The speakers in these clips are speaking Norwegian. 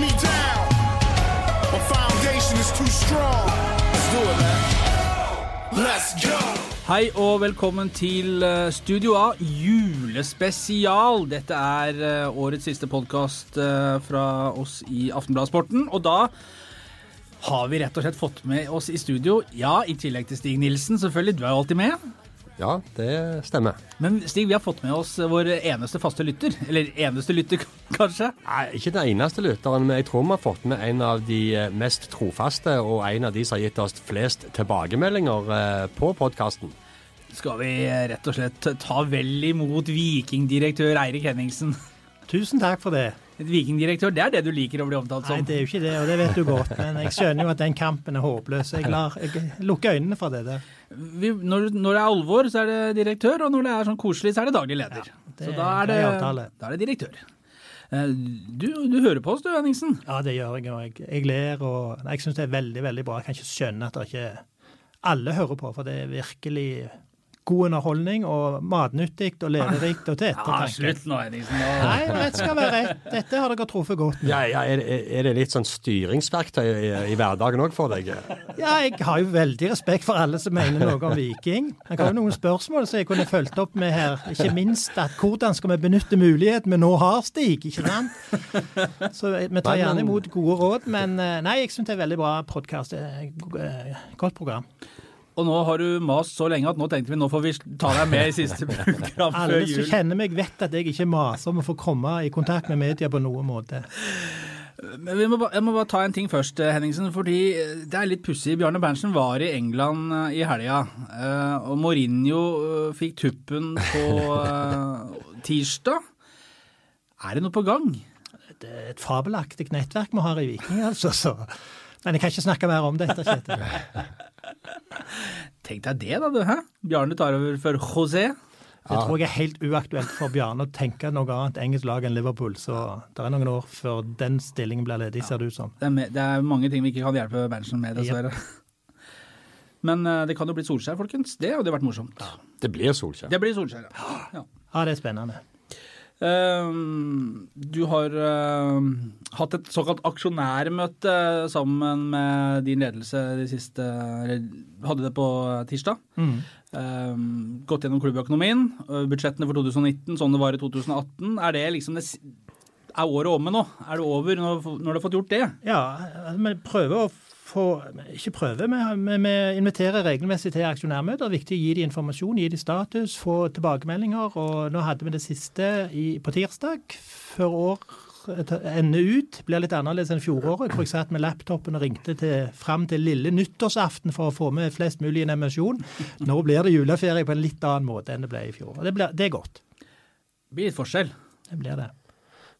me down. My foundation is too strong. Let's do it, man. Let's go. Hei og velkommen til eh, Studio A julespesial. Dette er eh, årets siste podkast fra oss i Aftenbladsporten. Og da har vi rett og slett fått med oss i studio, ja, i tillegg til Stig Nilsen, selvfølgelig, du er jo alltid med. Ja, det stemmer. Men Stig, vi har fått med oss vår eneste faste lytter. Eller eneste lytter, kanskje? Nei, Ikke den eneste lytteren, men jeg tror vi har fått med en av de eh, mest trofaste, og en av de som har gitt oss flest tilbakemeldinger eh, på podkasten. Skal vi rett og slett ta vel imot vikingdirektør Eirik Henningsen? Tusen takk for det. Et vikingdirektør, det er det du liker å bli omtalt som? Nei, det er jo ikke det, og det vet du godt. Men jeg skjønner jo at den kampen er håpløs. Jeg, lar, jeg lukker øynene for det der. Vi, når, når, det er alvor, så er det direktør, og når det er sånn koselig, så er det daglig leder. Ja, det så da er, det, da er det direktør. Eh, du, du, hører på oss du, Henningsen? Ja, det gjør jeg. og Jeg, jeg ler og jeg syns det er veldig veldig bra. Jeg kan ikke skjønne at det ikke alle hører på, for det er virkelig god underholdning og matnyttig og lærerikt og til ettertanke. Ja, slutt nå, Henningsen. Nei, rett skal være rett. Dette har dere truffet godt med. Ja, ja, er, er, det litt sånn styringsverktøy i, i hverdagen òg for deg? Ja, jeg har jo veldig respekt for alle som mener noe om Viking. Jeg har jo noen spørsmål som jeg kunne fulgt opp med her. Ikke minst at hvordan skal vi benytte muligheten vi nå har, Stig? ikke sant? Så vi tar gjerne imot gode råd, men eh, nei, jeg syns det er veldig bra podkast. Godt program. Og nå har du mast så lenge at nå tenkte vi nå får vi ta deg med i siste program før jul. Alle som kjenner meg, vet at jeg ikke maser om å få komme i kontakt med media på noen måte. Men må, jeg må bare ta en ting først, eh, Henningsen. fordi eh, Det er litt pussig. Bjarne Berntsen var i England eh, i helga. Og Mourinho fikk tuppen på tirsdag. Er det noe på gang? Det er et fabelaktig nettverk vi har i Viking, altså. Så. Men jeg kan ikke snakke mer om dette, Kjetil. Tenk deg det, da, du. Hæ? Bjarne tar over for José. Det tror jeg er helt uaktuelt for Bjarne å tenke noe annet engelsk lag enn Liverpool. Så det er noen år før den stillingen blir ledig, ser det ut som. Det er, det er, mange ting vi ikke kan hjelpe Berntsen med, dessverre. Yep. Men uh, det kan jo bli Solskjær, folkens. Det hadde vært morsomt. Ja. Det blir Solskjær. Det blir Solskjær, ja. ja. Ja, det er spennende. Ehm, du har uh, hatt et såkalt aksjonærmøte sammen med din ledelse de siste Hadde det på tirsdag. Mm. Uh, gått gjennom klubbøkonomien, budsjettene for 2019 sånn det var i 2018. Er det liksom det er året omme nå? Er det over når, når du har fått gjort det? Ja, vi prøver å få Ikke prøve, vi, vi inviterer regelmessig til aksjonærmøter. Viktig å gi dem informasjon, gi dem status, få tilbakemeldinger. og Nå hadde vi det siste i, på tirsdag, før år ender ut. Blir litt annerledes enn fjoråret, hvor jeg satt med laptopen og ringte til, fram til lille nyttårsaften for å få med flest mulig informasjon. Nå blir det juleferie på en litt annen måte enn det ble i fjor. og Det, blir, det er godt. Det blir litt forskjell. Det blir det.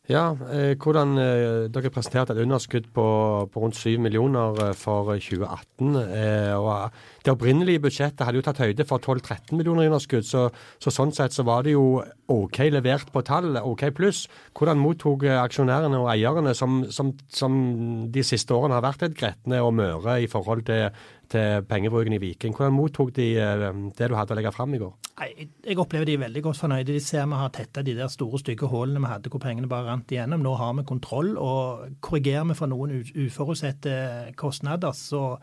Ja, eh, hvordan eh, Dere presenterte et underskudd på, på rundt 7 millioner eh, for 2018. Eh, og Det opprinnelige budsjettet hadde jo tatt høyde for 12-13 millioner i underskudd, så, så, sånn sett så var det jo OK levert på tall, OK pluss. Hvordan mottok eh, aksjonærene og eierne, som, som, som de siste årene har vært et Gretne og Møre i forhold til til pengebruken i Viking. Hvordan mottok de eh, det du hadde å legge fram i går? Jeg opplever de er veldig godt fornøyde. De ser vi har tetta de der store, stygge hullene vi hadde hvor pengene bare rant igjennom. Nå har vi kontroll, og korrigerer vi for noen uforutsette kostnader, så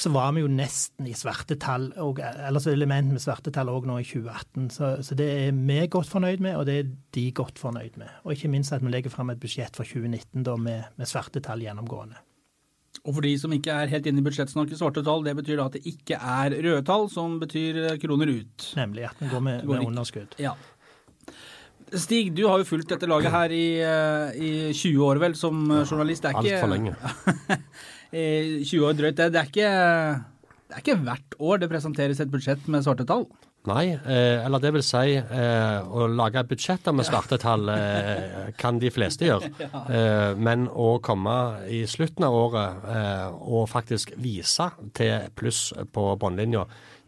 så var vi jo nesten i svarte tall, og, eller så element med svarte tall òg nå i 2018. Så, så, det er vi godt fornøyd med, og det er de godt fornøyd med. Og ikke minst at vi legger fram et budsjett for 2019 da med, med svarte tall gjennomgående. Og for de som ikke er helt inne i budsjettsnakket, svarte tall, det betyr da at det ikke er røde tall, som betyr eh, kroner ut. Nemlig at den går med, med underskudd. Ja. Stig, du har jo fulgt dette laget her i, eh, i 20 år vel, som journalist. Det er ikke Altfor lenge. 20 år drøyt, det, det, er ikke, det er ikke hvert år det presenteres et budsjett med svarte tall? Nei, eh, eller det vil si eh, å lage budsjetter med svarte tall eh, kan de fleste gjøre. Eh, men å komme i slutten av året eh, og faktisk vise til pluss på bunnlinja,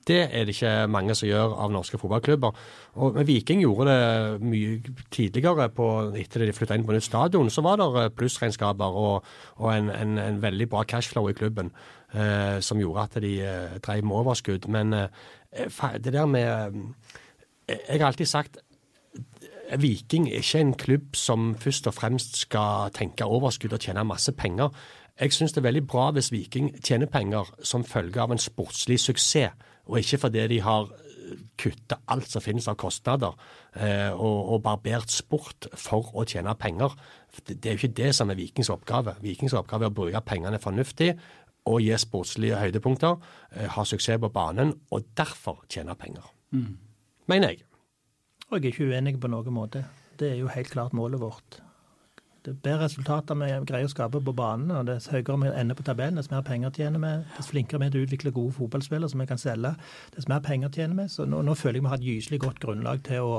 det er det ikke mange som gjør av norske fotballklubber. Og Viking gjorde det mye tidligere, på, etter de flytta inn på nytt stadion. Så var det eh, plussregnskaper og, og en, en, en, veldig bra cashflow i klubben som gjorde at de drev med overskudd. Men Eh, det der med eh, Jeg har alltid sagt Viking er ikke en klubb som først og fremst skal tenke overskudd og tjene masse penger. Jeg syns det er veldig bra hvis Viking tjener penger som følge av en sportslig suksess, og ikke fordi de har kutta alt som finnes av kostnader, eh, og, og barbert sport for å tjene penger. Det, det er jo ikke det som er Vikings oppgave. Vikings oppgave er å bruke pengene fornuftig og gi sportslige høydepunkter, har ha suksess på banen, og derfor tjene penger. Mm. Mener jeg. Og jeg er ikke uenig på noen måte. Det er jo helt klart målet vårt. Det bedre resultater vi greier å skape på banen, og dess høyere vi ender på tabellen, dess mer penger tjener vi. Dess flinkere vi er til å utvikle gode fotballspillere som vi kan selge, dess mer penger tjener vi. Så nå, nå føler jeg vi har et gyselig godt grunnlag til å,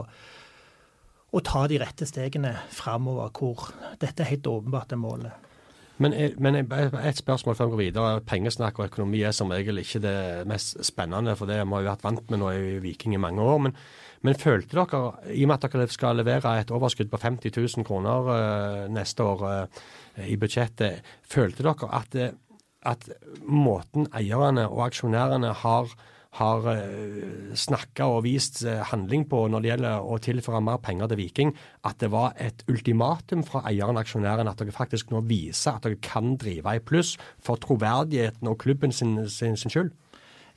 å ta de rette stegene framover, hvor dette er helt åpenbart er målet. Men, men, et spørsmål før vi går videre. Pengesnakk og økonomi er som regel ikke det mest spennende, for det har vi vært vant med nå i Viking i mange år. Men men følte dere, i og med at dere skal levere et overskudd på 50 000 kroner uh, neste år uh, i budsjettet, følte dere at, at måten eierne og aksjonærene har, har uh, snakka og vist handling på når det gjelder å tilføre mer penger til Viking, at det var et ultimatum fra eieren og aksjonæren at dere faktisk nå viser at dere kan drive i pluss for troverdigheten og klubben sin, sin, sin skyld?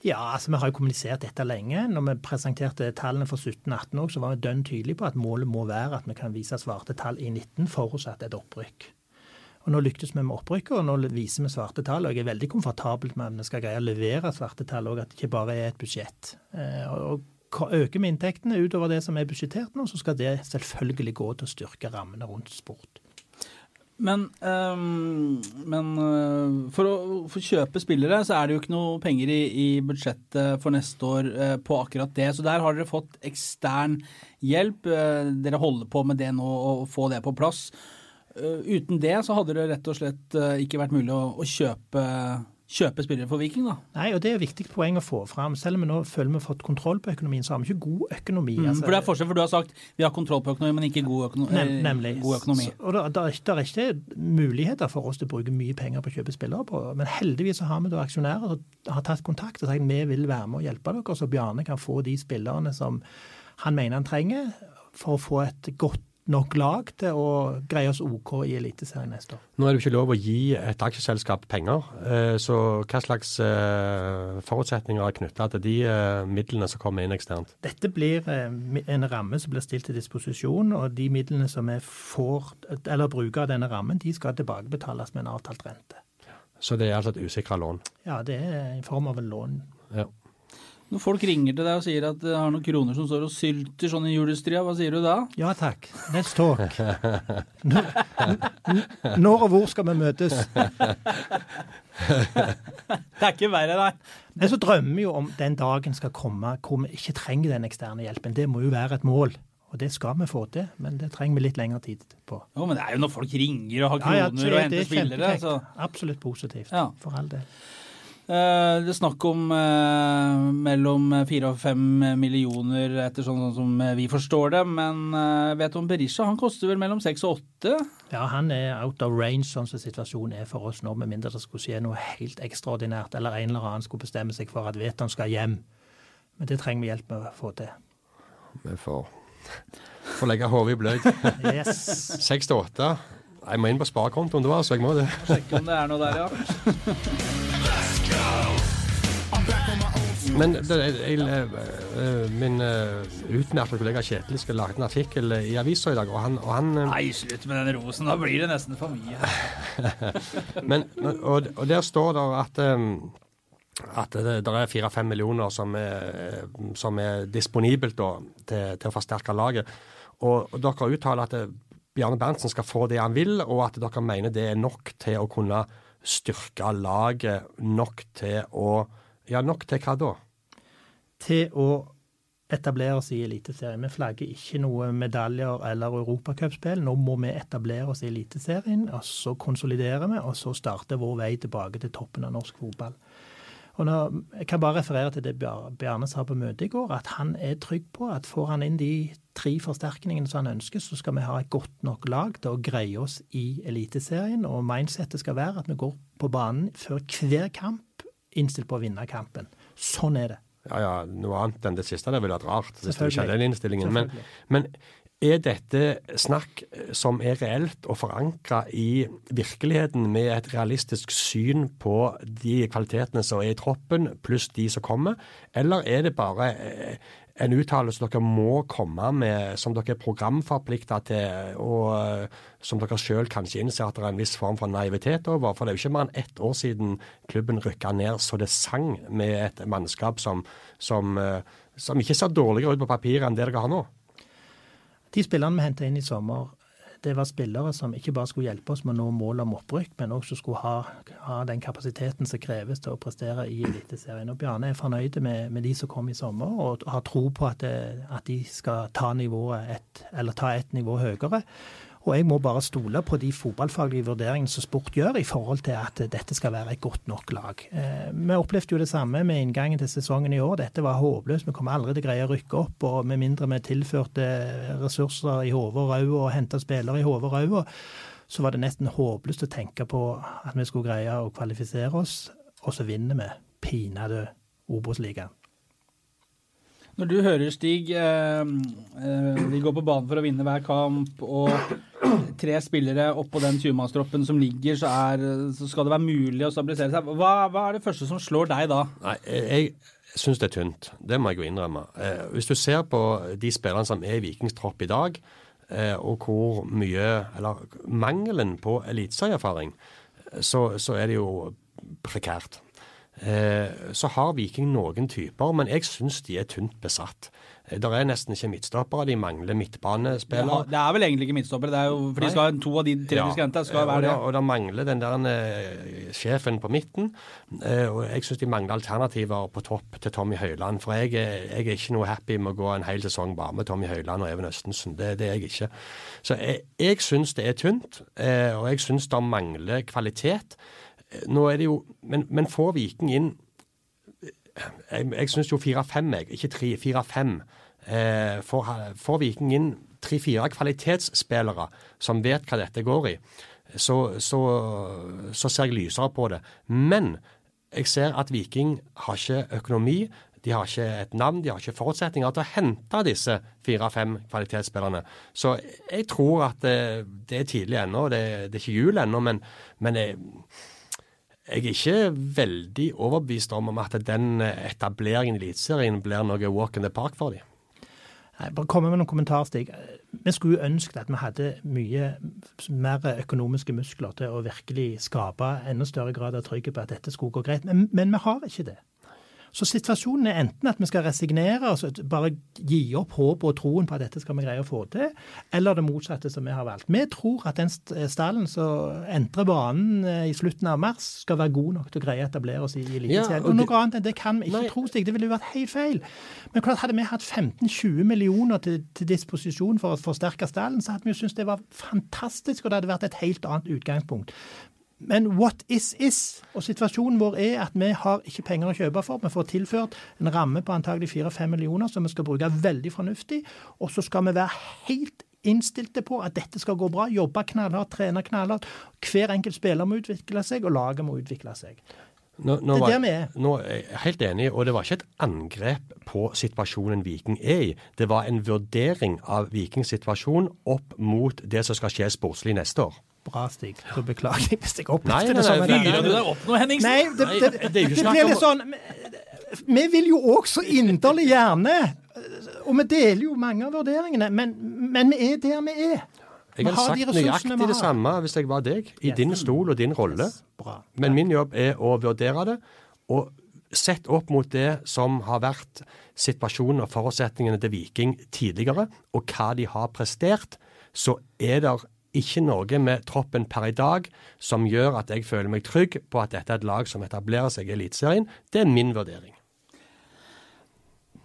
Ja, altså vi har jo kommunisert dette lenge. Når vi presenterte tallene for 17-18 år, så var vi dønn tydelige på at målet må være at vi kan vise svarte tall i 19, forutsatt et opprykk. Og Nå lyktes vi med opprykket, og nå viser vi svarte tall. og Jeg er veldig komfortabel med at vi skal greie å levere svarte tall, og at det ikke bare er et budsjett. Eh, og Øker vi inntektene utover det som er budsjettert nå, så skal det selvfølgelig gå til å styrke rammene rundt sport. Men, um, men uh, for å for kjøpe spillere, så er det jo ikke noe penger i, i budsjettet for neste år uh, på akkurat det. Så der har dere fått ekstern hjelp. Dere holder på med det nå og få det på plass. Uten det så hadde det rett og slett ikke vært mulig å, å kjøpe kjøpe spillere for Viking, da. Nei, og det er et viktig poeng å få fram. Selv om vi nå føler vi har fått kontroll på økonomien, så har vi ikke god økonomi. Mm, altså. For det er forskjell, for du har sagt vi har kontroll på økonomi, men ikke god, økono Nem, eh, nemlig. god økonomi. Så, og det er ikke muligheter for oss til å bruke mye penger på å kjøpe spillere på. Men heldigvis så har vi da aksjonærer som har tatt kontakt og sagt vi vil være med og hjelpe dere, så Bjarne kan få de spillerne som han mener han trenger for å få et godt nok lag til å greie oss OK i Eliteserien neste år. Nå er det jo ikke lov å gi et aksjeselskap penger, eh, så hva slags eh, forutsetninger er knytta til de eh, midlene som kommer inn eksternt? Dette blir en ramme som blir stilt til disposisjon, og de midlene som vi får, eller bruker av denne rammen, de skal tilbakebetales med en avtalt rente. Så det er altså et usikra lån? Ja, det er i form av en lån. Ja. Når folk ringer til deg og sier at det har noen kroner som står og sylter sånn i julestria, hva sier du da? Ja takk, let's talk. Når, når og hvor skal vi møtes? det er ikke verre, nei. Men så drømmer jo om den dagen skal komme hvor vi ikke trenger den eksterne hjelpen. Det må jo være et mål. Og det skal vi få til, men det trenger vi litt lengre tid på. Jo, Men det er jo når folk ringer og har kroner ja, ja, og henter spillere. Så. Absolutt positivt, ja. for all del. Eh, det er snakk om eh, mellom fire og fem millioner, etter sånn, som vi forstår det. Men eh, vet du om Berisha han koster vel mellom seks og åtte? Ja, han er out of range sånn som situasjonen er for oss nå, med mindre det skulle skje noe helt ekstraordinært, eller en eller annen skulle bestemme seg for at Veton skal hjem. Men det trenger vi hjelp med å få til. Vi får, får legge hodet i bløt. Yes. Seks til åtte. Jeg må inn på sparekontoen da, så jeg må det. Sjekke om det er noe der, ja. Men det, jeg, jeg, min uh, utmerkede kollega Kjetil skal lage en artikkel i avisa i dag, og han, og han uh, Nei, slutt med den rosen. Da blir det nesten for mye. Men, og, og, der står det at um, at det, det er fire-fem millioner som er, som er disponibelt da, til, til, å forsterke laget. Og, og dere uttaler at Bjarne Berntsen skal få det han vil, og at dere mener det er nok til å kunne styrke laget, nok til å Ja, nok til hva da? Til å etablere oss i Eliteserien. Vi flagger ikke noe medaljer eller europacupspill. Nå må vi etablere oss i Eliteserien, og så konsoliderer vi, og så starter vår vei tilbake til toppen av norsk fotball. Og når, jeg kan bare referere til det Bjarne sa på møtet i går, at han er trygg på at får han inn de tre forsterkningene som han ønsker, så skal vi ha et godt nok lag til å greie oss i Eliteserien. Og mindsettet skal være at vi går på banen før hver kamp innstilt på å vinne kampen. Sånn er det. Ja, ja, noe annet enn det siste det ville vært rart. hvis du ikke hadde den innstillingen. Men, men, er dette snakk som er reelt og forankra i virkeligheten med et realistisk syn på de kvalitetene som er i troppen, pluss de som kommer, eller er det bare eh, en uttalelse dere må komme med som dere er programforplikta til, og eh, som dere sjøl kanskje innser at det er en viss form for naivitet over? For det er jo ikke mer enn ett år siden klubben rykka ned så det sang med et mannskap som, som, eh, som ikke ser dårligere ut på papiret enn det dere har nå. De spillerne vi henta inn i sommer, det var spillere som ikke bare skulle hjelpe oss med å nå mål om opprykk, men også skulle ha, ha den kapasiteten som kreves til å prestere i Eliteserien. Og Bjarne er fornøyd med, med, de som kom i sommer, og har tro på at, det, at de skal ta nivået et, eller ta et nivå høyere. Og jeg må bare stole på de fotballfaglige vurderingene som sport gjør, i forhold til at dette skal være et godt nok lag. Eh, vi opplevde jo det samme med inngangen til sesongen i år. Dette var håpløst. Vi kommer aldri til å greie å rykke opp. Og med mindre vi tilførte ressurser i hodet og ræva og henta spillere i hodet og ræva, så var det nesten håpløst å tenke på at vi skulle greie å kvalifisere oss, og så vinner vi pinadø Obos-ligaen. Når du hører Stig, eh, eh, vi går på banen for å vinne hver kamp, og tre spillere oppå den 20-mannstroppen som ligger, så, er, så, skal det være mulig å stabilisere seg. Hva, hva, er det første som slår deg da? Nei, jeg syns det er tynt. Det må jeg jo innrømme. Eh, hvis du ser på de spillerne som er i Vikings tropp i dag, eh, og hvor mye, eller mangelen på eliteserieerfaring, så, så er det jo prekært. Eh, så har Viking noen typer, men jeg syns de er tynt besatt. Eh, det er nesten ikke midtstoppere, de mangler midtbanespillere. Det, det er vel egentlig ikke midtstoppere, det er jo, for de skal, ha to av de tre ja. de skal hente, skal være det. Og det mangler den der uh, sjefen på midten. Uh, og jeg syns de mangler alternativer på topp til Tommy Høiland. For jeg, jeg, er ikke noe happy med å gå en hel sesong bare med Tommy Høiland og Even Østensen. Det, det er jeg ikke. Så jeg, jeg syns det er tynt, uh, og jeg syns det mangler kvalitet nå er det jo Men, men får Viking inn Jeg, jeg syns jo 4-5, jeg. Ikke 3, 4-5. Eh, får, Viking inn tre-fire kvalitetsspillere som vet hva dette går i, så, så, så ser jeg lysere på det. Men jeg ser at Viking har ikke økonomi. De har ikke et navn, de har ikke forutsetninger til å hente disse fire-fem kvalitetsspillerne. Så jeg tror at det, det er tidlig ennå. Det, det, er ikke jul ennå, men, men jeg, jeg er ikke veldig overbevist om at den etableringen i Eliteserien blir noe walk in the park for dem. Nei, bare komme med noen kommentarer, Stig. Vi skulle ønsket at vi hadde mye mer økonomiske muskler til å virkelig skape enda større grad av trygghet på at dette skulle gå greit, men, men vi har ikke det. Så situasjonen er enten at vi skal resignere, altså bare gi opp håpet og troen på at dette skal vi greie å få til, eller det motsatte som vi har valgt. Vi tror at den stallen som entrer banen eh, i slutten av mars, skal være god nok til å greie å etablere oss i Eliteserien. Ja, og noe annet enn det kan vi ikke nei. tro, Stig. Det ville jo vært helt feil. Men klart, hadde vi hatt 15-20 millioner til, til, disposisjon for å forsterke stallen, så hadde vi jo syntes det var fantastisk, og det hadde vært et helt annet utgangspunkt. Men what is is. Og situasjonen vår er at vi har ikke penger å kjøpe for. Vi får tilført en ramme på antagelig 4-5 millioner som vi skal bruke veldig fornuftig. Og så skal vi være helt innstilte på at dette skal gå bra. Jobbe knallhardt, trene knallhardt. Hver enkelt spiller må utvikle seg, og laget må utvikle seg. Nå, nå det er der vi er. Nå er jeg helt enig, og det var ikke et angrep på situasjonen Viking er i. Det var en vurdering av Vikings situasjon opp mot det som skal skje sportslig neste år bra, Stig. Så beklager jeg hvis jeg opplevde det som Fyrer du deg opp nå, Henningsen? Nei, det, det, det, det blir litt sånn Vi vil jo også inderlig gjerne Og vi deler jo mange av vurderingene, men, men vi er der vi er. Jeg hadde sagt nøyaktig det samme hvis jeg var deg, i yes. din stol og din rolle. Men min jobb er å vurdere det. Og sett opp mot det som har vært situasjonen og forutsetningene til Viking tidligere, og hva de har prestert, så er det ikke noe med troppen per i dag som gjør at jeg føler meg trygg på at dette er et lag som etablerer seg i Eliteserien. Det er min vurdering.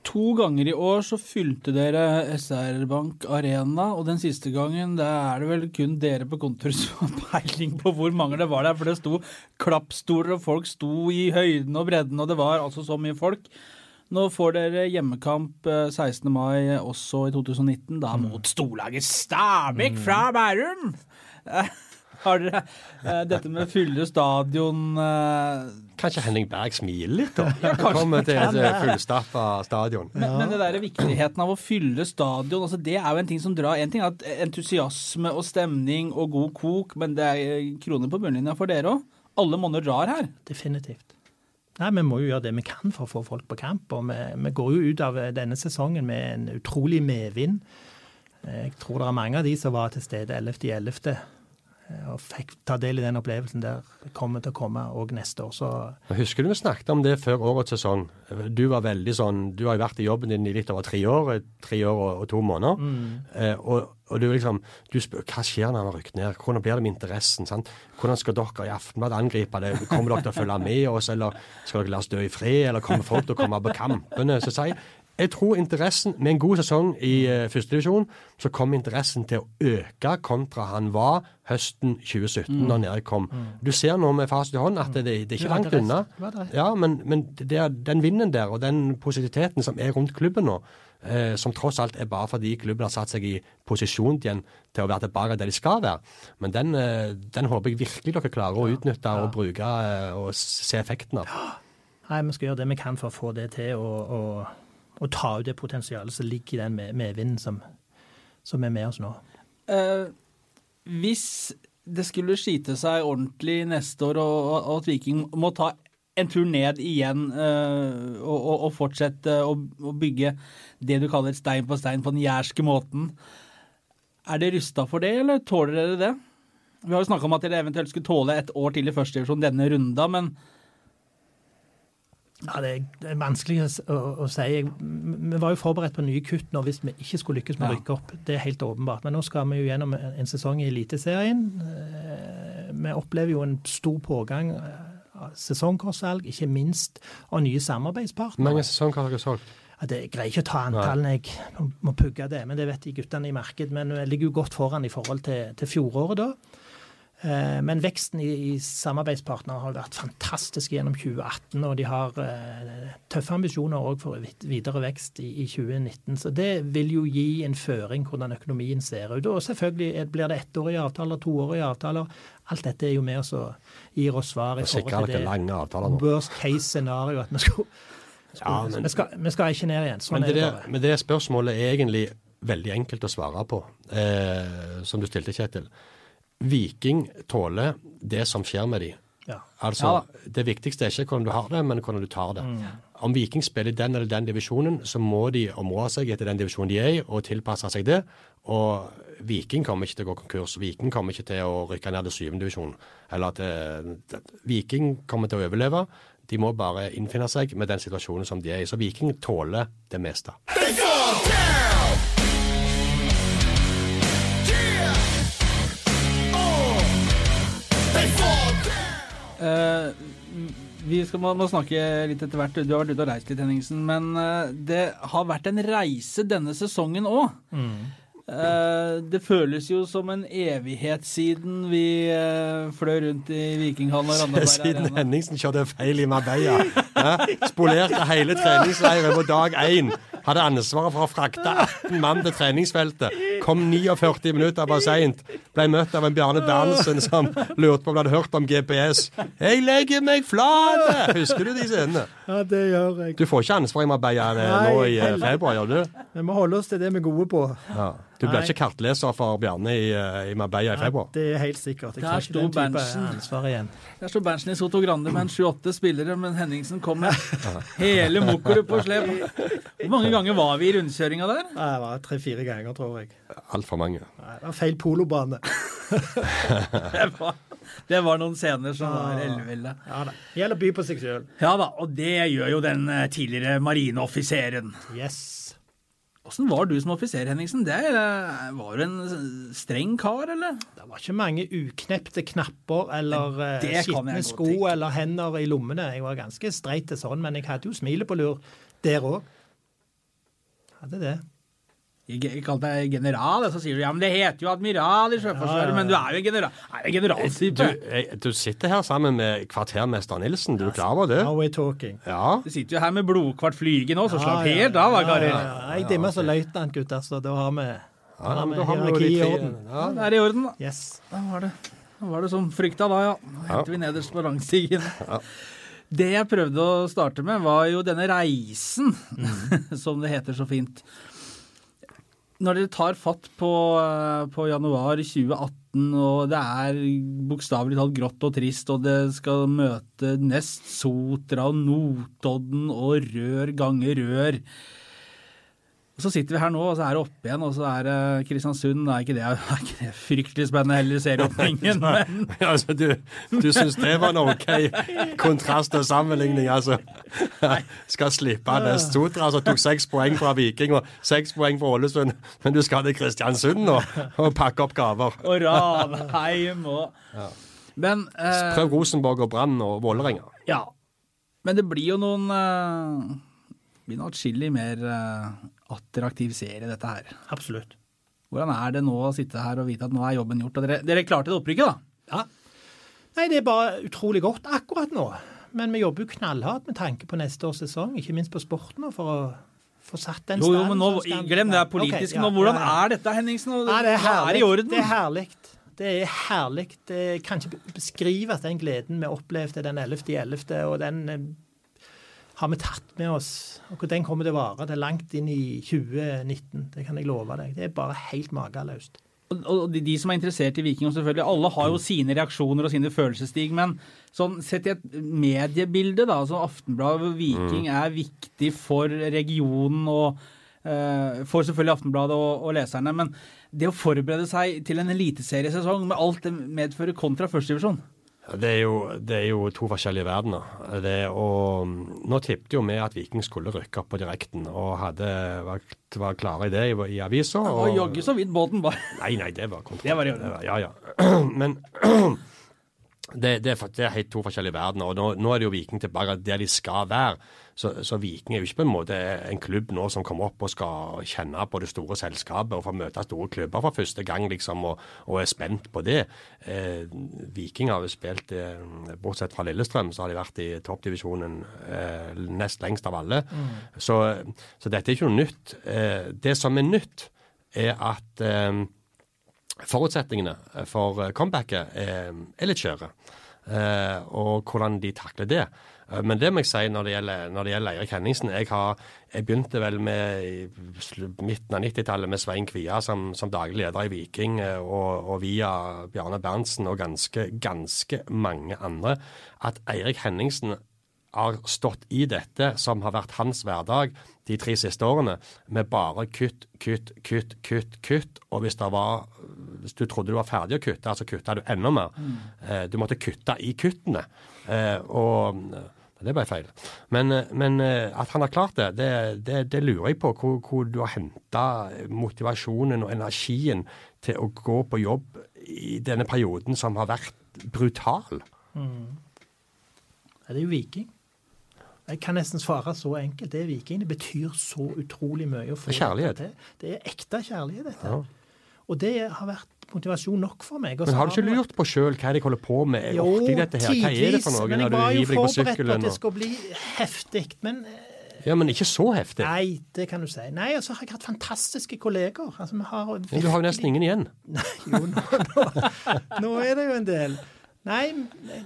To ganger i år så fylte dere SR Bank Arena, og den siste gangen det er det vel kun dere på kontoret som har peiling på hvor mange det var der. For det sto klappstoler, og folk sto i høyden og bredden, og det var altså så mye folk. Nå får dere hjemmekamp 16. Eh, mai også i 2019, da mm. mot storlaget Stabæk fra Bærum. Har dere eh, dette med fylle stadion eh, Kanskje Henning Berg smiler litt, da. Ja, Kommer til et fullstappa stadion. Men, men det der viktigheten av å fylle stadion, altså det er jo en ting som drar. En ting er at entusiasme og stemning og god kok, men det er kroner på bunnlinja for dere òg. Alle monner drar her. Definitivt. Nei, Vi må jo gjøre det vi kan for å få folk på kamp. og Vi, vi går jo ut av denne sesongen med en utrolig medvind. Jeg tror det er mange av de som var til stede 11.11. og fikk ta del i den opplevelsen der, kommer til å komme òg neste år. Så Jeg Husker du vi snakket om det før årets sesong? Du var veldig sånn, du har jo vært i jobben din i litt over tre år, tre år og, og to måneder. Eh, og, og du liksom, du spør hva skjer når han har rykket ned? Hvordan blir det med interessen? sant? Hvordan skal dere i Aftenbladet angripe det? Kommer dere til å følge med oss, eller skal dere la oss dø i fred? Eller kommer folk til å komme på kampene? Så sier jeg, tror interessen, med en god sesong i uh, førstedivisjon, så kom interessen til å øke kontra han var høsten 2017, mm. da Nerik kom. Du ser nå med fasit i hånd at det, det er ikke langt unna. Ja, men, men er den vinden der, og den positiviteten som er rundt klubben nå, eh, som tross alt er bare fordi klubben har satt seg i posisjon igjen til å være tilbake der de skal være. Men den, eh, den håper jeg virkelig dere klarer å utnytte og bruke eh, og se effekten av. nei, vi skal gjøre det vi kan for å få det til, og, og, og ta ut det potensialet som ligger i den med- medvinden som, som er med oss nå. Eh, hvis det skulle skite seg ordentlig neste år, og, og- at Viking må ta en tur ned igjen eh, og, og, og fortsette å, å bygge det du kaller stein på stein på den jærske måten, er dere rusta for det, eller tåler dere det? Vi har jo snakka om at dere eventuelt skulle tåle et år til i førstedivisjon denne runda, men Ja, det, er, vanskelig å, å, si. Vi var jo forberedt på nye kutt nå hvis vi ikke skulle lykkes med å rykke opp. Det er helt åpenbart. Men nå skal vi jo gjennom en, sesong i Eliteserien. Eh, Vi opplever jo en stor pågang eh, av sesongkortsalg, ikke minst av nye Hvor mange sesongkort har dere solgt? Ja, det, greier ikke å ta antallene, jeg må pugge det. Men det vet de guttene i markedet. Men vi ligger jo godt foran i forhold til, til fjoråret da. Eh, Men veksten i, i samarbeidspartnere har vært fantastisk gjennom 2018, og de har eh, tøffe ambisjoner òg for videre vekst i, i 2019. Så det vil jo gi en føring hvordan økonomien ser ut. Og selvfølgelig er- blir det ettårige avtaler, toårige avtaler. Alt dette er jo med oss og gir oss svar i forhold til det worst case scenario at vi skal, Ja, men- vi skal, vi skal ikke ned igjen. Sånn Men er det, det bare. men det spørsmålet er egentlig veldig enkelt å svare på, eh, som du stilte, Kjetil. Viking tåler det som skjer med de. Ja. Altså, Ja Det viktigste er ikke hvordan du har det, men hvordan du tar det. Om Viking spiller i den eller den divisjonen, så må de områ seg etter den divisjonen de er i, og tilpasse seg det. Og Viking kommer ikke til å gå konkurs. Viking kommer ikke til å rykke ned til syvende divisjon. Eller at eh, det- Viking kommer til å overleve. De må bare innfinne seg med den situasjonen som de er i. Så Viking tåler det meste. They Eh, vi skal må, må snakke litt etter hvert. Du har vært ute og reist litt, Henningsen. Men uh, det har vært en reise denne sesongen òg. det føles jo som en evighet siden vi eh, fløy rundt i Vikinghallen og Randaberg Siden Arena. Henningsen kjørte feil i Marbella. Spolerte hele treningsleiren på dag én. Hadde ansvaret for å frakte 18 mann til treningsfeltet. Kom 49 minutter for seint. Ble møtt av en Bjarne Berntsen som lurte på om han hadde hørt om GPS. 'Jeg legger meg flat!' Husker du de scenene? Ja, det gjør jeg. Du får ikke ansvar i Marbella eh, nå i eh, februar, gjør du? Vi må holde oss til det vi er gode på. Ja. Du blir ikke kartleser for Bjarne i, eh, i Marbella i februar? Det er helt sikkert. Jeg Der sto Berntsen. ansvar igjen. Der står Berntsen i Soto Grande med en sju-åtte spillere, men Henningsen kom med hele mokkoret på slep. Hvor mange ganger var vi i rundkjøringa der? Nei, Det var tre-fire ganger, tror jeg. Altfor mange. Nei, Det var feil polobane. Det var, det var noen scener som var elleville. Ja da. Gjelder å by på seg sjøl. Ja da, og det gjør jo den eh, tidligere marineoffiseren. Yes. Åssen var du som offiser, Henningsen? Det eh, Var du en streng kar, eller? Det var ikke mange uknepte knapper eller eh, skitne sko eller hender i lommene. Jeg var ganske streit til sånn, men jeg hadde jo smilet på lur der òg. Hadde det. Kalte deg general, og så sier du ja, men det heter jo admiral i Sjøforsvaret, Ja, ja, ja. men du er jo en general. Nei, en Du, generalstype. du sitter her sammen med kvartermester Nilsen, du er klar over det? Now we're talking. Ja. Du sitter jo her med blodkvart flyge nå, så slapp Ja, ja, helt av, da, ja, ja, ja. Jeg dimmer som løytnant, gutter, så da har vi, Ja, da har vi da har vi hierarki i orden. Ja. Det er i orden, da. Yes. Da var det. var det som frykta da, ja. Nå henter vi nederst på rangstigen. Det jeg prøvde å starte med, var jo denne reisen, som det heter så fint. Når dere tar fatt på, eh, på januar 2018, og det er bokstavelig talt grått og trist, og det skal møte Nest Sotra Notodden og Rør ganger Rør. Og Så sitter vi her nå, og så er det oppe igjen, og så er det Kristiansund. Det er ikke det, er ikke det fryktelig spennende heller, serieåpningen, men altså, du du syns det var en OK kontrast og sammenligning, altså? Skal slippe Nest Sotra, som tok seks poeng fra Viking og seks poeng fra Ålesund, men du skal til Kristiansund nå og pakke opp gaver. Og Ranheim og Men eh, Prøv Rosenborg og Brann og Vålerenga. Ja. Men det blir jo noen eh, Det blir noe atskillig mer eh, attraktiv serie, dette her. Absolutt. Hvordan er det nå å sitte her og vite at nå er jobben gjort? Og dere, dere klarte det opprykket, da? Ja. Nei, det er bare utrolig godt akkurat nå. Men vi jobber jo knallhardt med tanke på neste års sesong, ikke minst på sporten, for å få satt den Jo, jo, men nå, skal- glem det er politisk okay, ja, nå. Hvordan ja, ja. er dette, Henningsen? Og det er herlig. i orden? Det er herlig. Det er herlig. Det kan ikke beskrives, den gleden vi opplevde den 11.11., og den eh, har vi tatt med oss. Og den kommer til å vare det er langt inn i 2019. Det kan jeg love deg. Det er bare helt mageløst. Og, og de, de som er interessert i Viking, og selvfølgelig, alle har jo sine reaksjoner og sine følelsesstig, men sånn, sett i et mediebilde, da, altså Aftenbladet Viking er viktig for regionen og eh, for selvfølgelig Aftenbladet og, og leserne. Men det å forberede seg til en eliteseriesesong med alt det medfører kontra førstedivisjon Det er, jo, det er jo to forskjellige verdener. Det, og nå tippet jo vi at Viking skulle rykke opp på direkten, og hadde vært, var klare i det i, i avisa. Og, og jaggu så vidt båten var. Nei, nei, det var kontroll. Det var det orden. Ja, ja. Men det, det, det er helt to forskjellige verdener. og nå, nå er det jo Viking tilbake der de skal være. Så, så Viking er jo ikke på en måte en klubb nå som kommer opp og skal kjenne på det store selskapet og få møte store klubber for første gang liksom, og, og er spent på det. Eh, Viking har jo spilt, eh, bortsett fra Lillestrøm, så har de vært i toppdivisjonen eh, nest lengst av alle. Så, så dette er ikke noe nytt. Eh, det som er nytt, er at eh, forutsetningene for comebacket er, er litt skjøre. Eh, og hvordan de takler det. Eh, Men det må jeg si når det gjelder, når det gjelder Eirik Henningsen. Jeg, har, jeg begynte vel med i midten av 90-tallet med Svein Kvia som, som daglig leder i Viking, eh, og, og via Bjarne Berntsen og ganske, ganske mange andre, at Eirik Henningsen har stått i dette som har vært hans hverdag de tre siste årene, med bare kutt, kutt, kutt, kutt, kutt. Og hvis, det var, hvis du trodde du var ferdig å kutte, så kutta du enda mer. Mm. du måtte kutte i kuttene. Eh, og det ble feil. Men, eh, men eh, at han har klart det, det, det, det lurer jeg på. Hvor, hvor du har henta motivasjonen og energien til å gå på jobb i denne perioden som har vært brutal. Ja, det er jo Viking. Jeg kan nesten svare så enkelt. Det er Viking. Det betyr så utrolig mye å få Det kjærlighet. Det. Det er ekte kjærlighet, dette. Ja. Og det har vært motivasjon nok for meg. Men har du ikke lurt på sjøl hva de holder på med? Jo, dette her? Hva er det for noe men jeg var jo forberedt på at det skulle bli heftig. Men eh, Ja, men ikke så heftig. nei, det kan du si. Nei, og så har jeg hatt fantastiske kolleger. Altså, har Men du har jo nesten ingen igjen. Jo, nå, nå, nå er det jo en del. Nei,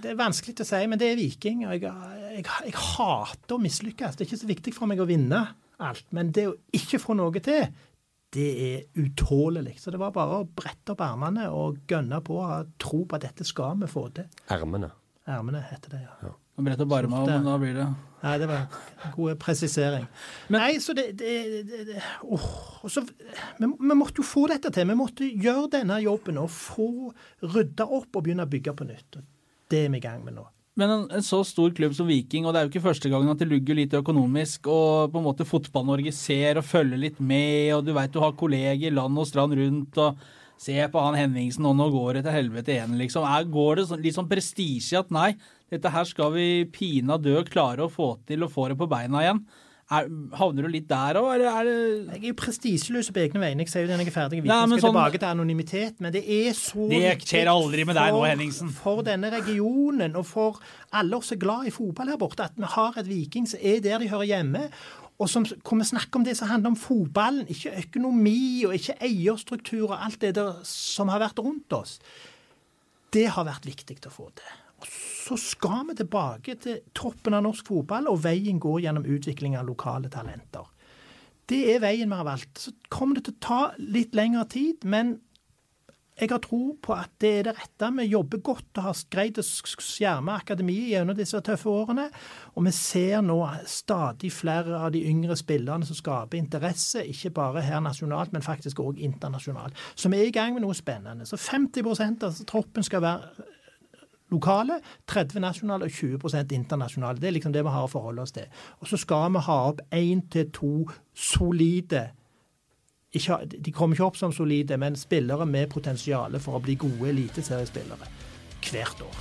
det er vanskelig å si, men det er Viking. og Jeg, jeg, jeg hater å mislykkes. Det er ikke så viktig for meg å vinne alt. Men det å ikke få noe til, det er utålelig. Så det var bare å brette opp ermene og gønne på og ha tro på at dette skal vi få til. Ermene. Ermene heter det, ja. ja. Brett opp armene, men da blir det Nei, det var en god presisering. Men, Nei, så det, det, det, det åh, så, vi, vi måtte jo få dette til. Vi måtte gjøre denne jobben og få rydda opp og begynne å bygge på nytt. Og det er vi i gang med nå. Men en, en så stor klubb som Viking, og det er jo ikke første gangen at det lugger litt økonomisk, og på en måte Fotball-Norge ser og følger litt med, og du veit du har kolleger land og strand rundt, og se på han Henningsen, og nå går det til helvete igjen, liksom. Er, går det så, litt sånn prestisje at nei, dette her skal vi pinadø klare å få til og få det på beina igjen? Er, havner du litt der òg, eller er det Jeg er jo prestisjeløs på egne vegne. Jeg sier jo det når jeg er ferdig. Vi skal sånn- tilbake til anonymitet. Men det er så Det skjer aldri med deg nå, for- Henningsen. For denne regionen og for alle oss som er glad i fotball her borte, at vi har et Viking som er der de hører hjemme. Og som kommer snakke om det som handler om fotballen, ikke økonomi og ikke eierstruktur og alt det der som har vært rundt oss. Det har vært viktig å få til. Og så skal vi tilbake til toppen av norsk fotball, og veien går gjennom utvikling av lokale talenter. Det er veien vi har valgt. Så kommer det til å ta litt lengre tid, men jeg har tro på at det er det rette. Vi jobber godt og har greid å skjerme akademiet gjennom disse tøffe årene. Og vi ser nå stadig flere av de yngre spillerne som skaper interesse, ikke bare her nasjonalt, men faktisk òg internasjonalt. Så vi er i gang med noe spennende. Så 50% av troppen skal være lokale, 30 nasjonale og 20% internasjonale. Det er liksom det vi har å forholde oss til. Og så skal vi ha opp én til to solide De kommer ikke opp som solide, men spillere med potensial for å bli gode eliteseriespillere hvert år.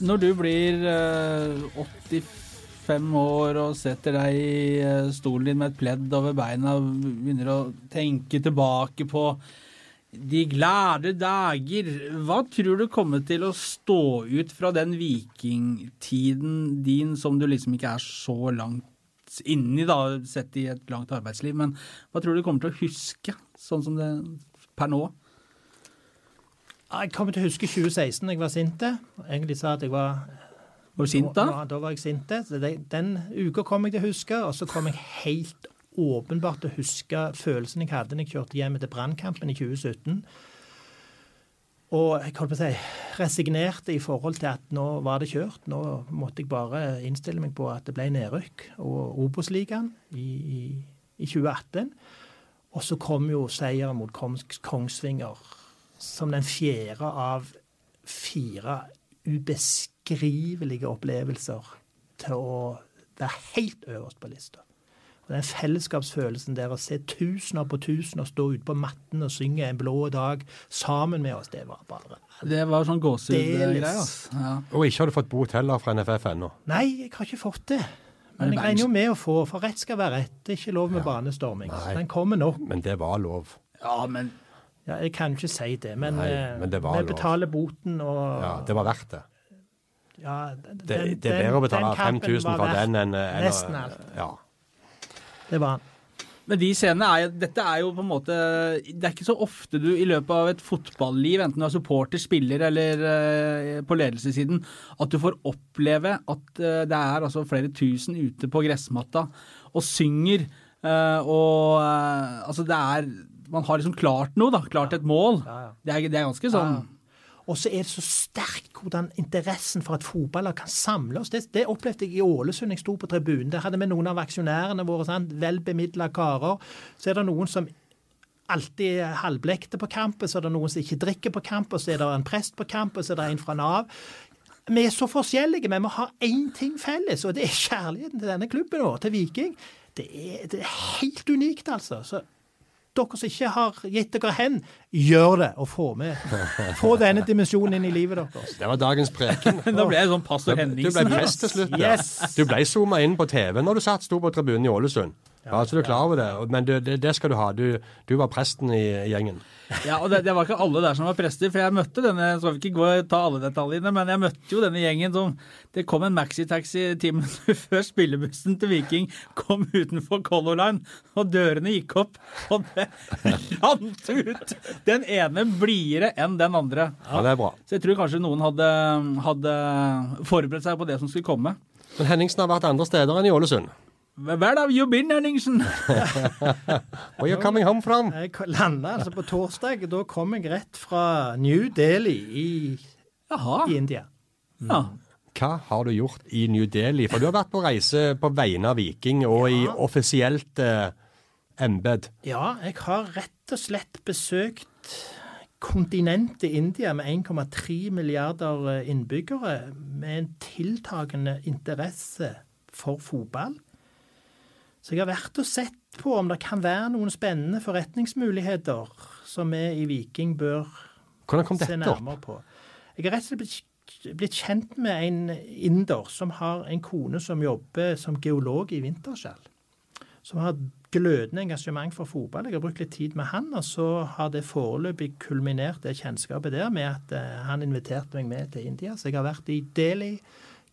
Når du blir eh, 85 år og setter deg i eh, stolen din med et pledd over beina og begynner å tenke tilbake på de glade dager. Hva tror du kommer til å stå ut fra den vikingtiden din som du liksom ikke er så langt inni, da, sett i et langt arbeidsliv. Men hva tror du kommer til å huske, sånn som det per nå? Jeg kommer til å huske 2016, jeg var sinte. Egentlig sa at jeg var Var du sint da? Ja, da var jeg sinte. Den uka kom jeg til å huske, og så kom jeg helt åpenbart å huske følelsen jeg hadde når jeg kjørte hjem etter brannkampen i 2017. Og jeg holdt på å si resignerte i forhold til at nå var det kjørt. Nå måtte jeg bare innstille meg på at det ble nedrykk og Obos-ligaen i, i, i 2018. Og så kom jo seieren mot Kongsvinger som den fjerde av fire ubeskrivelige opplevelser til å være helt øverst på lista. Og Den fellesskapsfølelsen der å se tusener på tusener stå ute på matten og synge En blå dag sammen med oss, det var bare Det var sånn gåsehudgreier. Altså. Ja. Og ikke har du fått bot heller fra NFF ennå. Nei, jeg har ikke fått det. Men Men jeg er regner jo med å få, for rett skal være rett. Det er ikke lov med banestorming. Nei. Den kommer nok. Men det var lov. ja, men Ja, jeg kan ikke si det, men, Nei, eh, men det var vi lov. betaler boten og Ja, Det var verdt det. ja, den- Det, det er bedre å betale den kampen 5000 for den enn enn Nesten alt. Ja. Det var han. Men de scenene er Dette er jo på en måte Det er ikke så ofte du i løpet av et fotballiv, enten du er supporter, spiller eller eh, på ledelsessiden, at du får oppleve at eh, det er altså flere tusen ute på gressmatta og synger. eh, og altså det er Man har liksom klart noe, da. Klart et mål. Ja, ja. Det, er, det er ganske sånn. Og så er det så sterkt hvordan interessen for at fotballag kan samle oss. Det, det opplevde jeg i Ålesund. Jeg sto på tribunen. Der hadde vi noen av aksjonærene våre. Sant? Vel karer. Så er det noen som alltid er halvblekte på kampen, så er det noen som ikke drikker på kampen, så er det en prest på kampen, så er det en fra Nav. Vi er så forskjellige, men vi har én ting felles, og det er kjærligheten til denne klubben vår, til Viking. Det er, det er helt unikt, altså. Så dere som ikke har gitt dere hen, gjør det, og få med. Få denne dimensjonen inn i livet deres. Det var dagens preken. Da ble jeg sånn Du ble prest til slutt. Yes. Du ble zooma inn på TV når du satt sto på tribunen i Ålesund. Ja, så du er klar over det. Men du, det, det skal du ha. Du, du var presten i gjengen. Ja, og det, det var ikke alle der som var prester, for jeg møtte denne Skal vi ikke gå og ta alle detaljene, men jeg møtte jo denne gjengen som Det kom en maxitaxi ti minutter før spillebussen til Viking kom utenfor Color Line, og dørene gikk opp, og det rant ut! Den ene blidere enn den andre. Ja, det er bra. Så jeg tror kanskje noen hadde, hadde forberedt seg på det som skulle komme. Men Henningsen har vært andre steder enn i Ålesund. Where have you been, Henningsen? Where you coming home from? Jeg landa altså på torsdag. Da kom jeg rett fra New Delhi i, Jaha. i India. Ja. Hva har du gjort i New Delhi? For du har vært på reise på vegne av Viking og i offisielt eh, embed. Ja, jeg har rett og slett besøkt kontinentet India med 1,3 milliarder eh, innbyggere, med en tiltagende interesse for fotball. Så jeg har vært og sett på om det kan være noen spennende forretningsmuligheter som vi i Viking bør se nærmere på. Jeg har rett og slett blitt, blitt kjent med en inder som har en kone som jobber som geolog i Vinterskjell. Som har glødende engasjement for fotball. Jeg har brukt litt tid med han, og så har det foreløpig kulminert det kjennskapet der med at eh, han inviterte meg med til India. Så jeg har vært i Delhi,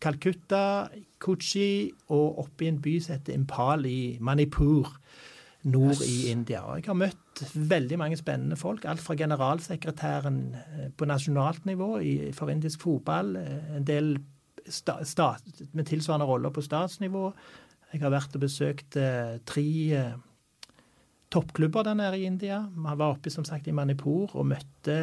Calcutta, Kuchi og oppe i en by som heter Impal i Manipur. nord i India. Og jeg har møtt veldig mange spennende folk. Alt fra generalsekretæren eh, på nasjonalt nivå i, for indisk fotball, eh, en del sta, sta, med tilsvarende roller på statsnivå. Jeg har vært og besøkt eh, tre eh, toppklubber der nede i India. Man var oppe som sagt i Manipur og møtte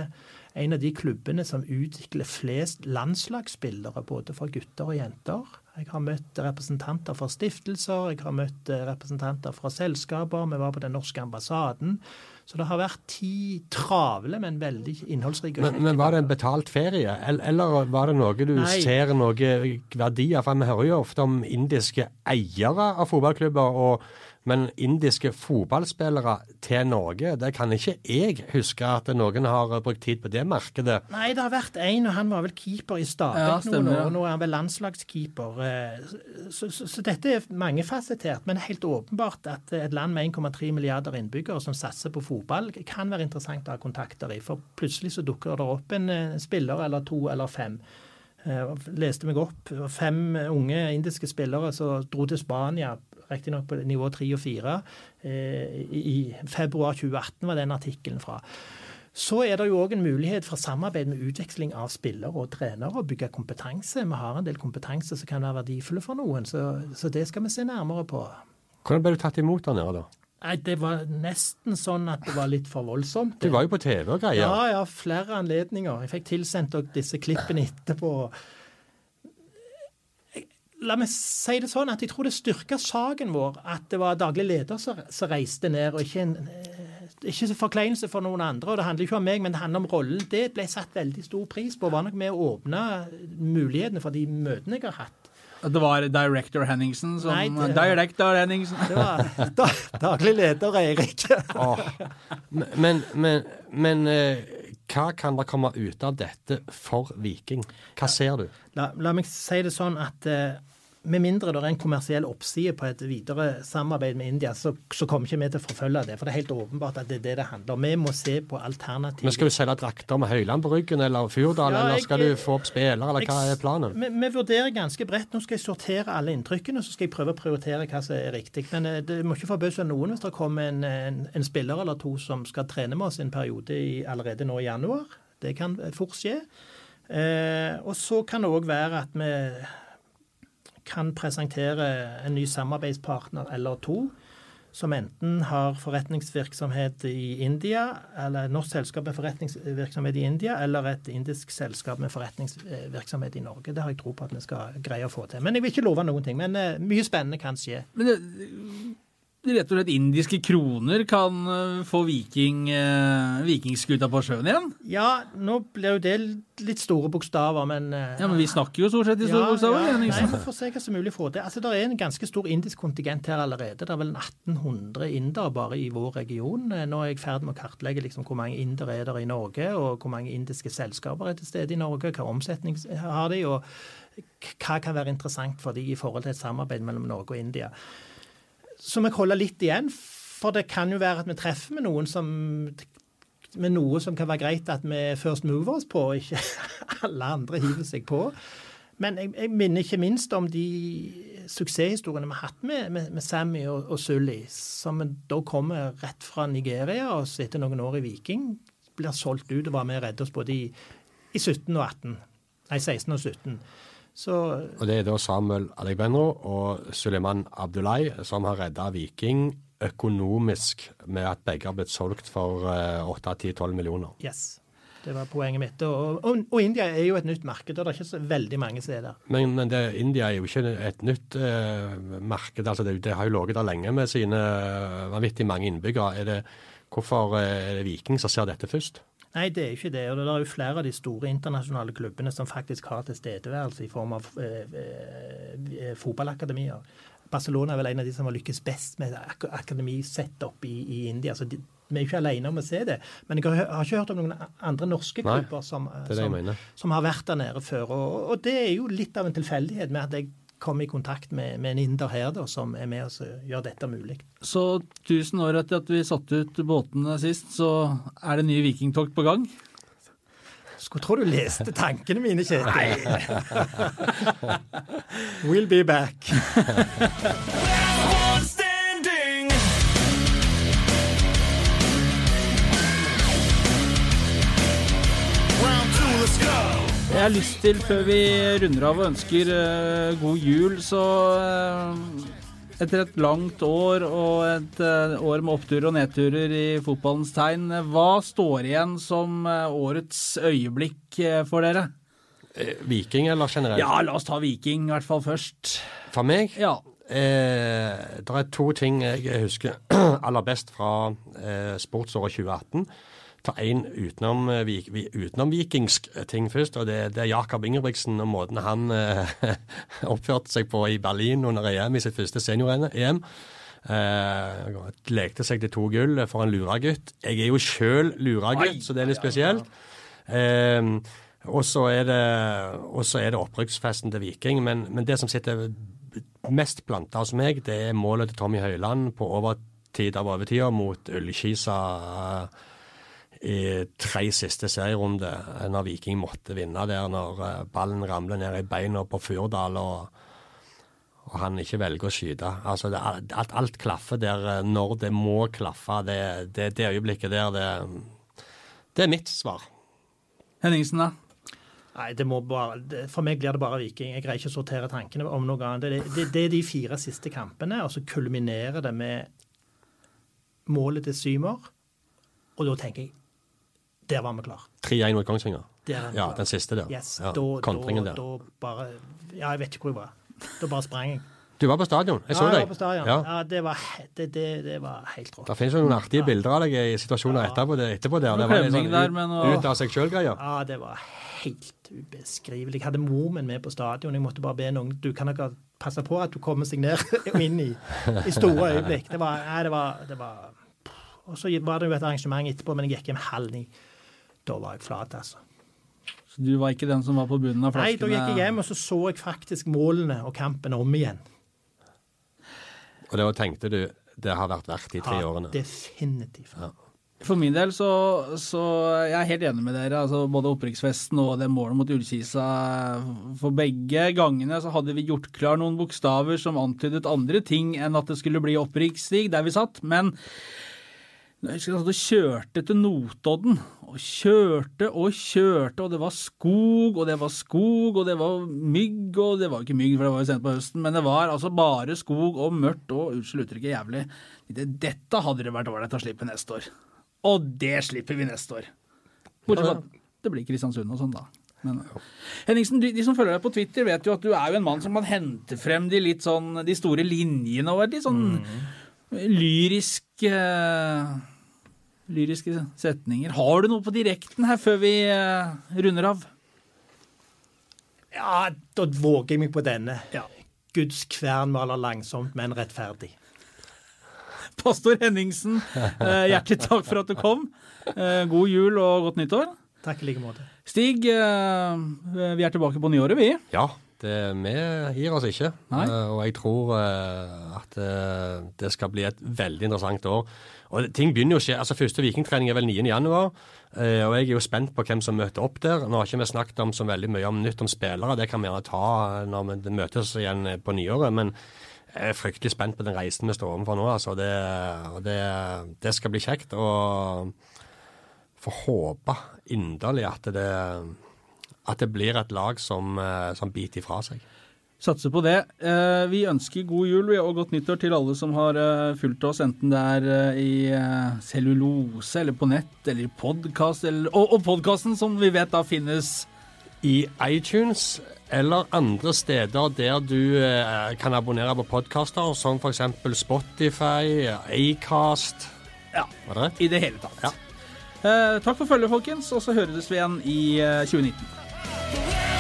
en av de klubbene som utvikler flest landslagsspillere, både for gutter og jenter. Jeg har møtt representanter fra stiftelser, jeg har møtt eh, representanter fra selskaper. Vi var på den norske ambassaden. Så det har vært ti travle, men veldig innholdsrike men, men, var det en betalt ferie, eller var det noe du Nei. ser noe verdier? For vi hører jo ofte om indiske eiere av fotballklubber. og men indiske fotballspillere til Norge, det kan ikke jeg huske at noen har brukt tid på det markedet. Nei, det har vært én, og han var vel keeper i Stabæk ja, noen år. Nå er han vel landslagskeeper. Eh, så, så, så, dette er mangefasettert. Men helt åpenbart at et land med 1,3 milliarder innbyggere som satser på fotball, kan være interessant å ha kontakter i. For plutselig så dukker det opp en eh, spiller eller to eller fem. Jeg eh, leste meg opp. Fem unge indiske spillere som dro til Spania riktignok på nivå 3 og 4. Eh, I februar 2018 var den artikkelen fra. Så er det jo òg en mulighet for samarbeid med utveksling av spillere og trenere, og bygge kompetanse. Vi har en del kompetanse som kan være verdifulle for noen, så, så det skal vi se nærmere på. Hvordan ble du tatt imot der nede, da? Nei, Det var nesten sånn at det var litt for voldsomt. Du var jo på TV og greier. Ja, ja, flere anledninger. Jeg fikk tilsendt disse klippene etterpå. La meg si det sånn at jeg tror det styrka saken vår at det var daglig leder som, som reiste ned, og ikke en eh, ikke forkleinelse for noen andre. og Det handler ikke om meg, men det handler om rollen. Det ble satt veldig stor pris på. Var nok med å åpne mulighetene for de møtene jeg har hatt. Det var director Henningsen som Nei, det, Director Henningsen. Det var da, daglig leder Eirik. oh. Men, men, men eh, hva kan det komme ut av dette for Viking? Hva ser du? La, la meg si det sånn at uh, med mindre det er en kommersiell oppside på et videre samarbeid med India, så, så kommer ikke vi til å forfølge det. For det er helt åpenbart at det er det det handler om. Vi må se på alternativer. Men Skal du selge drakter med Høyland på ryggen eller Furdal, ja, eller skal du få opp spillere, eller hva er planen? Vi, vi, vurderer ganske bredt. Nå skal jeg sortere alle inntrykkene, så skal jeg prøve å prioritere hva som er riktig. Men eh, det må ikke forbause noen hvis det kommer en, en, en, spiller eller to som skal trene med oss en periode i, allerede nå i januar. Det kan fort skje. Eh, og så kan det òg være at vi kan presentere en ny samarbeidspartner eller to som enten har forretningsvirksomhet i India, eller norsk selskap med forretningsvirksomhet i India, eller et indisk selskap med forretningsvirksomhet i Norge. Det har jeg tro på at vi skal greie å få til. Men jeg vil ikke love noen ting. Men uh, mye spennende kan skje. Men det, rett og slett indiske kroner kan eh, få viking, eh, vikingskuta på sjøen igjen? Ja, nå ble jo det litt store bokstaver, men eh, Ja, Men vi snakker jo stort sett i store ja, bokstaver. Ja, nei, se hva som mulig å få til. Altså, Det er en ganske stor indisk kontingent her allerede. Det er vel 1800 indere bare i vår region. Nå er jeg i ferd med å kartlegge liksom, hvor mange indere er der i Norge, og hvor mange indiske selskaper er til stede i Norge, hva omsetning har de, og hva kan være interessant for de i forhold til et samarbeid mellom Norge og India. Så må jeg holde litt igjen, for det kan jo være at vi treffer med noen som med noe som kan være greit at vi first movers på, og ikke alle andre hiver seg på. Men jeg, jeg, minner ikke minst om de suksesshistoriene vi har hatt med, med, med Sammy og, og Sully, som da kommer rett fra Nigeria og etter noen år i Viking blir solgt ut og var med og redde oss både i, i 17 og 18. Nei, 16 og 17. Så, og Det er da Samuel Alekbenro og Suleiman Abdullahi som har redda Viking økonomisk med at begge har blitt solgt for 8-10-12 eh, millioner. Yes. Det var poenget mitt. Og, og, og, India er jo et nytt marked, og det er ikke så veldig mange steder. Men, men det, India er jo ikke et nytt eh, marked. altså det, det, har jo ligget der lenge med sine eh, vanvittig mange innbyggere. Er det, hvorfor er det Viking som ser dette først? Nei, det er ikke det. Og det er jo flere av de store internasjonale klubbene som faktisk har tilstedeværelse i form av eh, eh, fotballakademier. Barcelona er vel en av de som har lykkes best med ak akademi setup i, i India. så de, vi er ikke alene om å se det. Men jeg har, har ikke hørt om noen andre norske klubber som, som, som, har vært der nede før. Og, og, det er jo litt av en tilfeldighet med at jeg kom i kontakt med, med en inder her da, som er med oss og gjør dette mulig. Så tusen år etter at vi satte ut båtene sist, så er det nye vikingtokt på gang? Skulle tro du leste tankene mine, Kjetil. we'll be back. Jeg har lyst til, før vi runder av og ønsker uh, god jul, så uh, Etter et langt år og et uh, år med oppturer og nedturer i fotballens tegn, hva står igjen som årets øyeblikk for dere? Viking eller generelt? Ja, la oss ta Viking i hvert fall først. For meg? Ja. Eh, det er to ting jeg husker aller best fra eh, sportsåret 2018. Ta én utenom, utenom, vikingsk ting først, og det, det er Jakob Ingebrigtsen og måten han eh, oppførte seg på i Berlin under EM i sitt første senior-EM. Eh, lekte seg til to gull for en luragutt. Jeg er jo sjøl luragutt, så det er litt spesielt. Eh, og så er det, det opprykksfesten til Viking. Men, men det som sitter mest planta hos meg, det er målet til Tommy Høiland på overtid av overtida mot Ullkisa eh, i tre siste serierunde, eh, når Viking måtte vinne der, når eh, ballen ramler ned i beina på Fyrdal og, og han ikke velger å skyte. Altså, det, alt, alt klaffer der eh, når det må klaffe. Det, det, det øyeblikket der, det, det er mitt svar. Henningsen, da? Nei, det må bare, For meg blir det bare Viking. Jeg greier ikke å sortere tankene om noe annet. Det, det, det er de fire siste kampene, og så kulminerer det med målet til Symer. Og da tenker jeg Der var vi klar. 3-1 mot Kongsvinger. Er Ja, den siste der. Yes, ja, da, kontringen da, der. da bare Ja, jeg vet ikke hvor jeg var. Da bare sprang jeg. Du var på stadion, jeg så ja, jeg deg. var på stadion. Ja. Ja, det, var, det, det, det var helt rått. Det finnes jo noen artige bilder av deg i situasjoner Ja. etterpå, etterpå der. Det var litt sånn der, ut, men å- ut av seg sjøl-greier. Ja, det var helt ubeskrivelig. Jeg hadde mor min med på stadion. Jeg måtte bare be noen Du kan nok passe på at du kommer seg ned og inn i, i store øyeblikk. Det var, nei, det var, det var Og så var det jo et arrangement etterpå, men jeg gikk hjem halv ni. Da var jeg flat, altså. Så du var ikke den som var på bunnen av Nei, da gikk jeg hjem, og så så jeg faktisk målene og kampen om igjen. Og da tenkte du det har vært verdt de tre Ja, årene. definitivt. For min del så, så jeg er helt enig med dere. altså Både opprykksfesten og det målet mot Ullkisa. For begge gangene så hadde vi gjort klar noen bokstaver som antydet andre ting enn at det skulle bli opprykksstig der vi satt. Men jeg husker jeg du kjørte til Notodden. Og kjørte og kjørte, og det var skog, og det var skog, og det var mygg, og det var ikke mygg, for det var jo sent på høsten, men det var altså bare skog og mørkt og unnskyld uttrykket jævlig. Dette hadde det vært ålreit å slippe neste år. Og det slipper vi neste år. Bortsett fra at det blir Kristiansund og sånn, da. Men, Henningsen, de, de som følger deg på Twitter, vet jo at du er jo en mann som kan hente frem de litt sånn, de store linjene og litt sånn lyriske Lyriske setninger. Har du noe på direkten her før vi eh, runder av? Ja, da våger jeg meg på denne. Ja. Guds kvern maler langsomt, men rettferdig. Pastor Henningsen, eh, hjertelig takk for at du kom. Eh, God jul og godt nyttår. Takk i like måte. Stig, vi er tilbake på nyåret, vi. Ja, det, vi gir oss ikke. Nei. Eh, og jeg tror eh, at eh, det skal bli et veldig interessant år. Og ting begynner jo å skje. altså Første vikingtrening er vel 9. januar. eh, og jeg er jo spent på hvem som møter opp der. Nå har ikke vi snakket om så veldig mye om nytt om spillere. Det kan vi gjerne ta eh, når vi møtes igjen eh, på nyåret. Men jeg er fryktelig spent på den reisen vi står overfor nå. altså det, det, det skal bli kjekt. Og får håpe inderlig at det, at det blir et lag som, eh, som biter ifra seg. Satser på det. Eh, Vi ønsker god jul og godt nyttår til alle som har eh, fulgt oss, enten det er i cellulose eller på nett eller i podkast, og, og podkasten som vi vet da finnes I iTunes eller andre steder der du kan abonnere på podkaster, som f.eks. Spotify, Acast Ja. Det i det hele tatt. Ja. Takk for følget, folkens, og så høres vi igjen i eh, 2019. The way